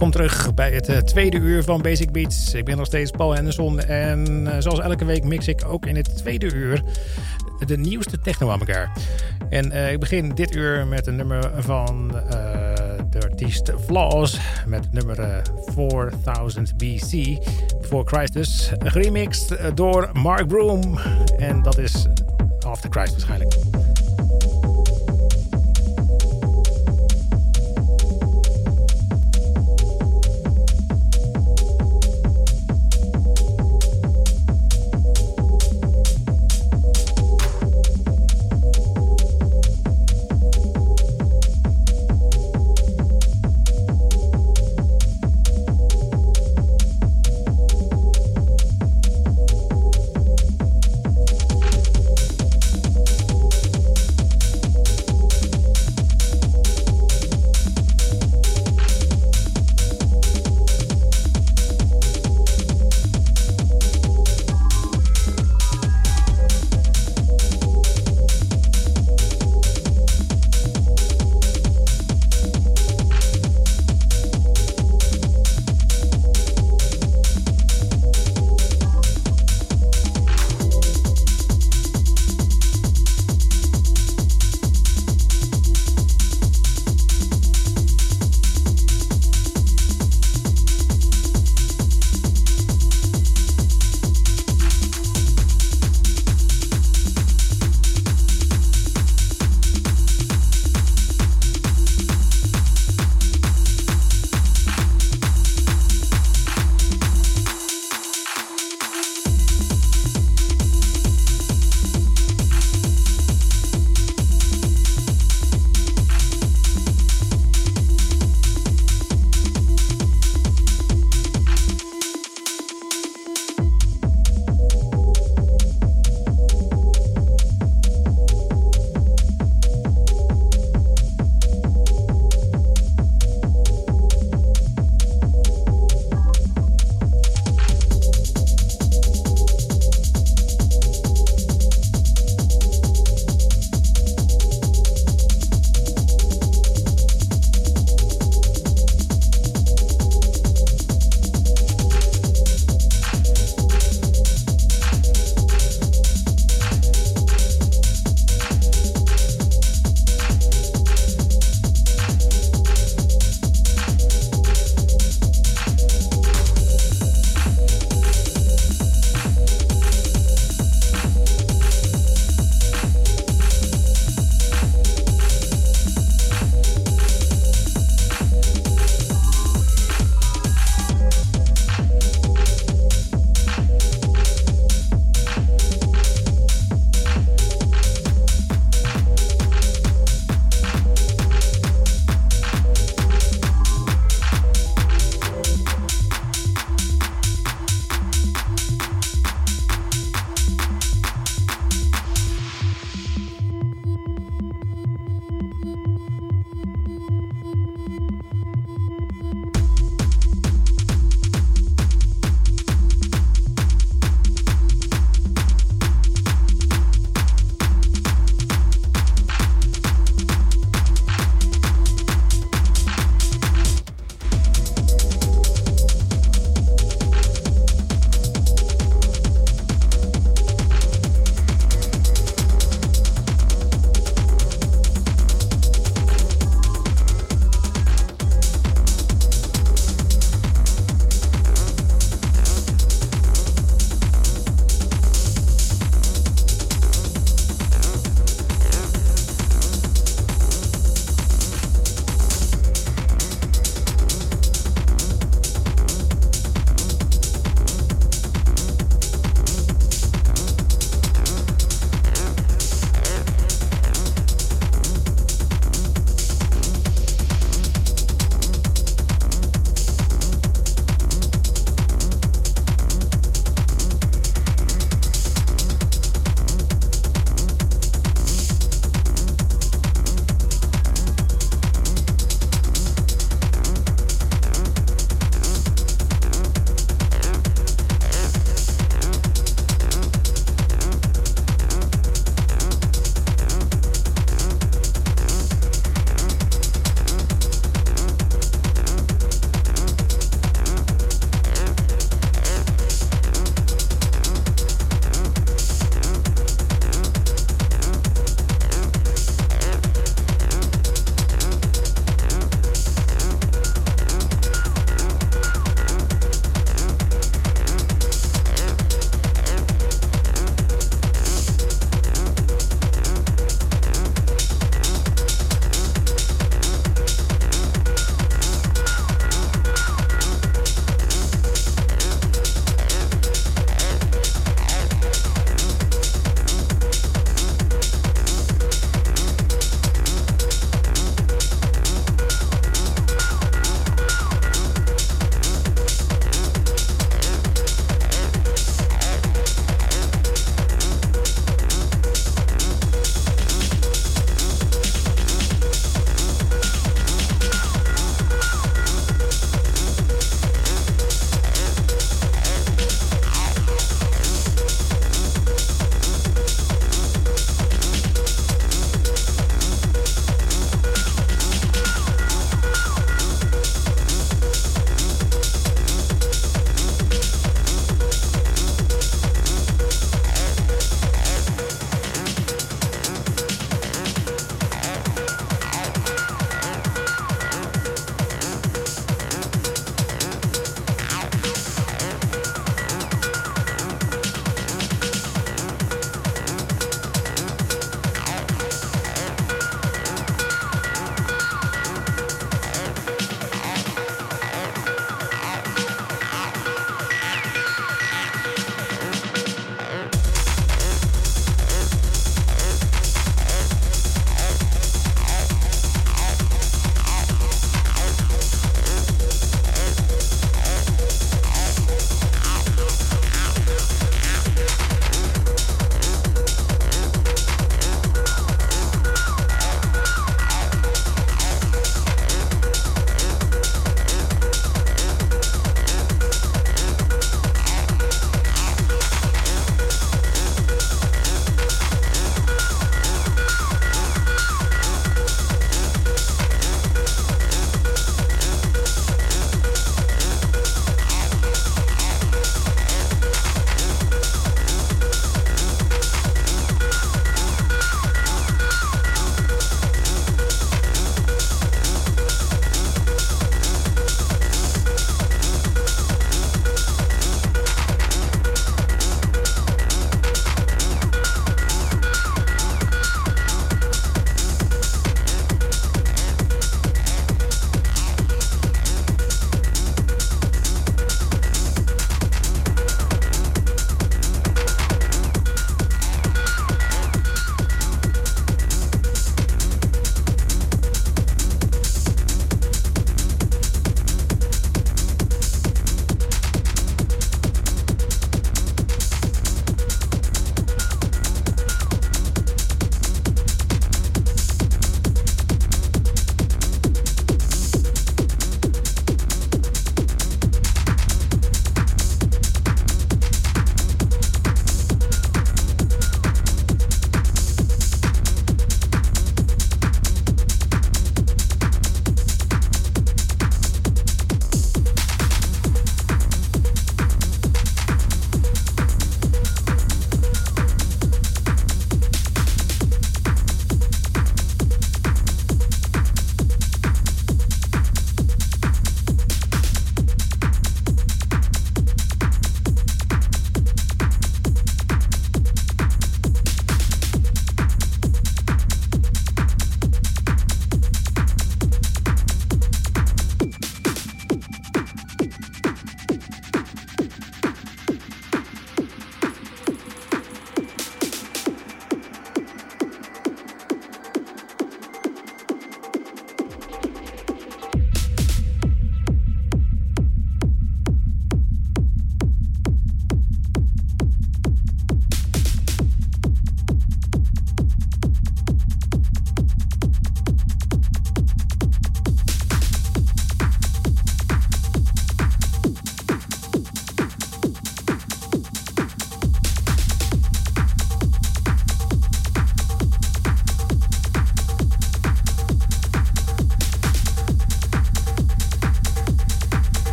Welkom terug bij het uh, tweede uur van Basic Beats. Ik ben nog steeds Paul Henderson en uh, zoals elke week mix ik ook in het tweede uur de nieuwste techno aan elkaar. En uh, ik begin dit uur met een nummer van de artiest Flaws met nummer 4000 BC, Before Christus, geremixed door Mark Broom. En dat is After Christ waarschijnlijk.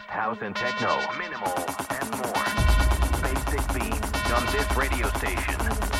Best house and techno, minimal, and more. Basic Beats on this radio station.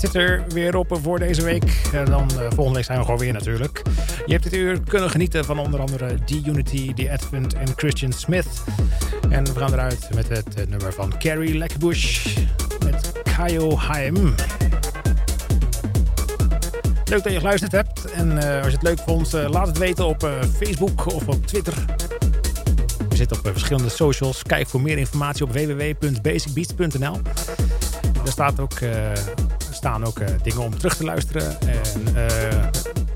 Zit er weer op voor deze week. En dan uh, volgende week zijn we gewoon weer natuurlijk. Je hebt dit uur kunnen genieten van onder andere D-Unity, The Advent en Christian Smith. En we gaan eruit met het uh, nummer van Carrie Lekbush met Kaio Haim. Leuk dat je geluisterd hebt. En uh, als je het leuk vond, laat het weten op Facebook of op Twitter. We zitten op verschillende socials. Kijk voor meer informatie op www.basicbeats.nl. Er staat ook staan ook uh, dingen om terug te luisteren. En uh,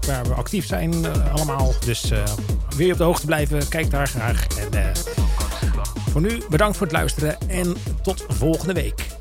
waar we actief zijn uh, allemaal. Dus je op de hoogte blijven, kijk daar graag. En voor nu bedankt voor het luisteren en tot volgende week.